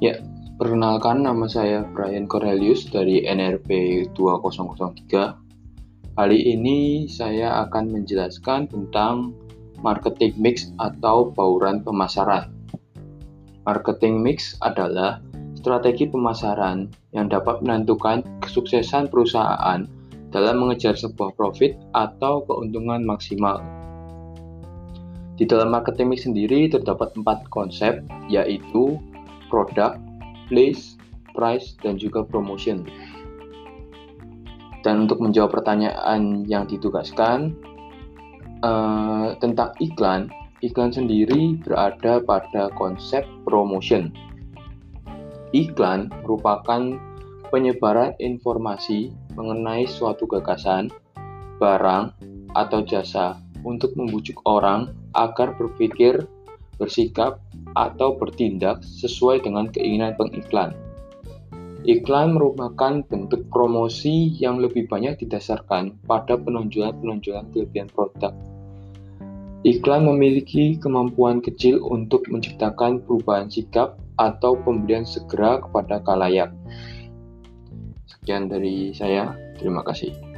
Ya, perkenalkan nama saya Brian Cornelius dari NRP 2003. Kali ini saya akan menjelaskan tentang marketing mix atau bauran pemasaran. Marketing mix adalah strategi pemasaran yang dapat menentukan kesuksesan perusahaan dalam mengejar sebuah profit atau keuntungan maksimal. Di dalam marketing mix sendiri terdapat empat konsep, yaitu produk, place, price, dan juga promotion. Dan untuk menjawab pertanyaan yang ditugaskan uh, tentang iklan, iklan sendiri berada pada konsep promotion. Iklan merupakan penyebaran informasi mengenai suatu gagasan, barang, atau jasa untuk membujuk orang agar berpikir, bersikap, atau bertindak sesuai dengan keinginan pengiklan. Iklan merupakan bentuk promosi yang lebih banyak didasarkan pada penonjolan-penonjolan kelebihan produk. Iklan memiliki kemampuan kecil untuk menciptakan perubahan sikap atau pembelian segera kepada kalayak. Sekian dari saya, terima kasih.